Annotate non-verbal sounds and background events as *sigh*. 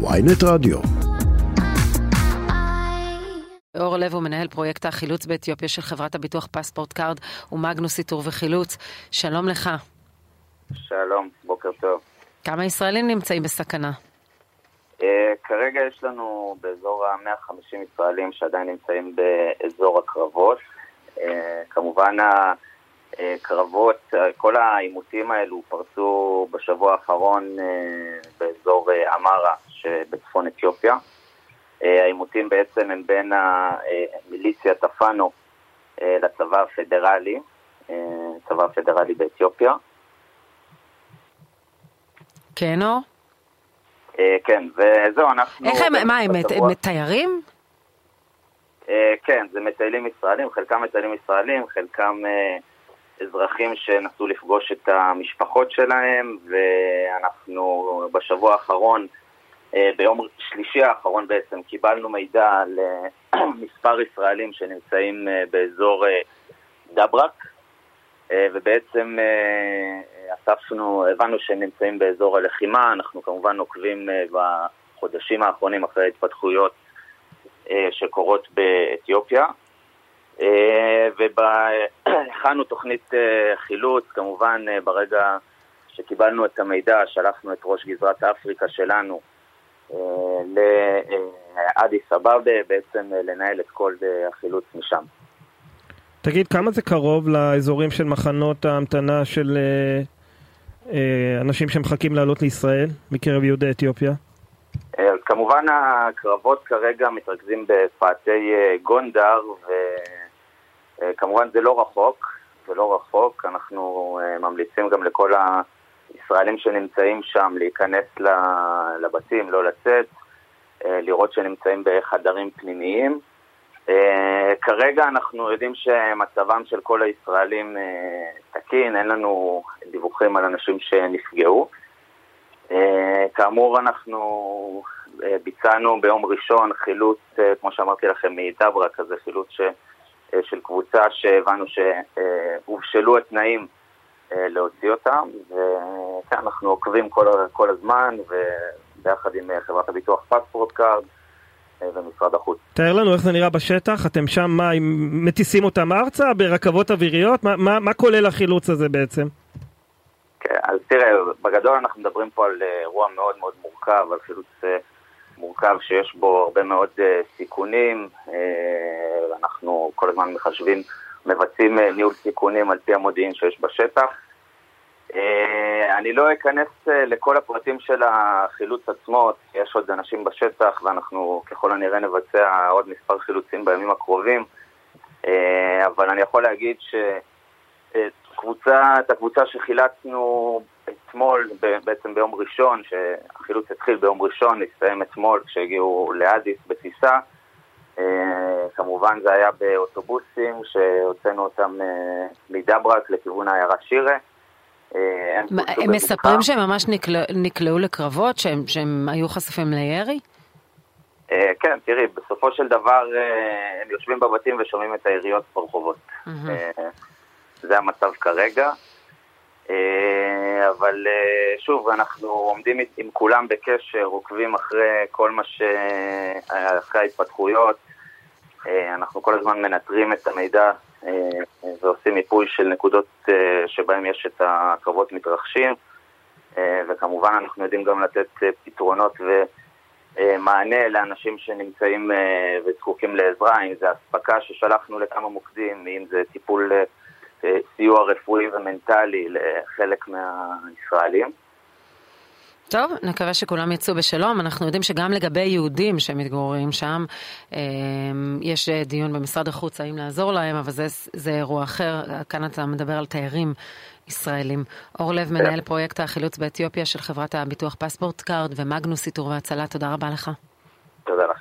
ויינט רדיו. אור לב הוא מנהל פרויקט החילוץ באתיופיה של חברת הביטוח פספורט קארד ומגנוס איתור וחילוץ. שלום לך. שלום, בוקר טוב. כמה ישראלים נמצאים בסכנה? אה, כרגע יש לנו באזור ה-150 ישראלים שעדיין נמצאים באזור הקרבות. אה, כמובן הקרבות, כל העימותים האלו פרצו בשבוע האחרון אה, באזור אמרה שבצפון אתיופיה. העימותים בעצם הם בין המיליציה טפאנו לצבא הפדרלי, צבא הפדרלי באתיופיה. כן, אור? כן, וזהו, אנחנו... איך הם, מה, הם, הם תיירים? כן, זה מטיילים ישראלים, חלקם מטיילים ישראלים, חלקם אזרחים שנסו לפגוש את המשפחות שלהם, ואנחנו בשבוע האחרון ביום שלישי האחרון בעצם קיבלנו מידע על *clears throat* מספר ישראלים שנמצאים באזור דברק ובעצם אספנו, הבנו שהם נמצאים באזור הלחימה, אנחנו כמובן עוקבים בחודשים האחרונים אחרי ההתפתחויות שקורות באתיופיה. והכנו תוכנית חילוץ, כמובן ברגע שקיבלנו את המידע שלחנו את ראש גזרת אפריקה שלנו לאדיס אבבה, בעצם לנהל את כל החילוץ משם. תגיד, כמה זה קרוב לאזורים של מחנות ההמתנה של אנשים שמחכים לעלות לישראל מקרב יהודי אתיופיה? אז כמובן הקרבות כרגע מתרכזים בפאתי גונדר, וכמובן זה לא רחוק, זה לא רחוק, אנחנו ממליצים גם לכל ה... ישראלים שנמצאים שם להיכנס לבתים, לא לצאת, לראות שנמצאים בחדרים פנימיים. כרגע אנחנו יודעים שמצבם של כל הישראלים תקין, אין לנו דיווחים על אנשים שנפגעו. כאמור, אנחנו ביצענו ביום ראשון חילוץ, כמו שאמרתי לכם, מדברק, זה חילוץ ש... של קבוצה שהבנו שהובשלו התנאים להוציא אותם, וכן, אנחנו עוקבים כל, כל הזמן, וביחד עם חברת הביטוח פספורט קארד ומשרד החוץ. תאר לנו איך זה נראה בשטח, אתם שם, מה, מטיסים אותם ארצה ברכבות אוויריות? מה, מה, מה כולל החילוץ הזה בעצם? כן, אז תראה, בגדול אנחנו מדברים פה על אירוע מאוד מאוד מורכב, על חילוץ מורכב שיש בו הרבה מאוד סיכונים, אנחנו כל הזמן מחשבים מבצעים ניהול סיכונים על פי המודיעין שיש בשטח. אני לא אכנס לכל הפרטים של החילוץ עצמו, יש עוד אנשים בשטח ואנחנו ככל הנראה נבצע עוד מספר חילוצים בימים הקרובים, אבל אני יכול להגיד שאת הקבוצה שחילצנו אתמול, בעצם ביום ראשון, שהחילוץ התחיל ביום ראשון, הסתיים אתמול כשהגיעו לאדיס בטיסה, כמובן זה היה באוטובוסים שהוצאנו אותם מדברק לכיוון העיירה שירה. הם מספרים שהם ממש נקלעו לקרבות, שהם היו חשופים לירי? כן, תראי, בסופו של דבר הם יושבים בבתים ושומעים את היריות ברחובות. זה המצב כרגע. אבל שוב, אנחנו עומדים עם כולם בקשר, עוקבים אחרי כל מה ש... אחרי ההתפתחויות. אנחנו כל הזמן מנטרים את המידע ועושים מיפוי של נקודות שבהם יש את הקרבות מתרחשים וכמובן אנחנו יודעים גם לתת פתרונות ומענה לאנשים שנמצאים וזקוקים לעזרה, אם זה אספקה ששלחנו לכמה מוקדים, אם זה טיפול סיוע רפואי ומנטלי לחלק מהישראלים. טוב, נקווה שכולם יצאו בשלום. אנחנו יודעים שגם לגבי יהודים שמתגוררים שם, יש דיון במשרד החוץ האם לעזור להם, אבל זה, זה אירוע אחר. כאן אתה מדבר על תיירים ישראלים. אור לב, מנהל פרויקט החילוץ באתיופיה של חברת הביטוח פספורט קארד ומגנוס איתור והצלה, תודה רבה לך. תודה לך.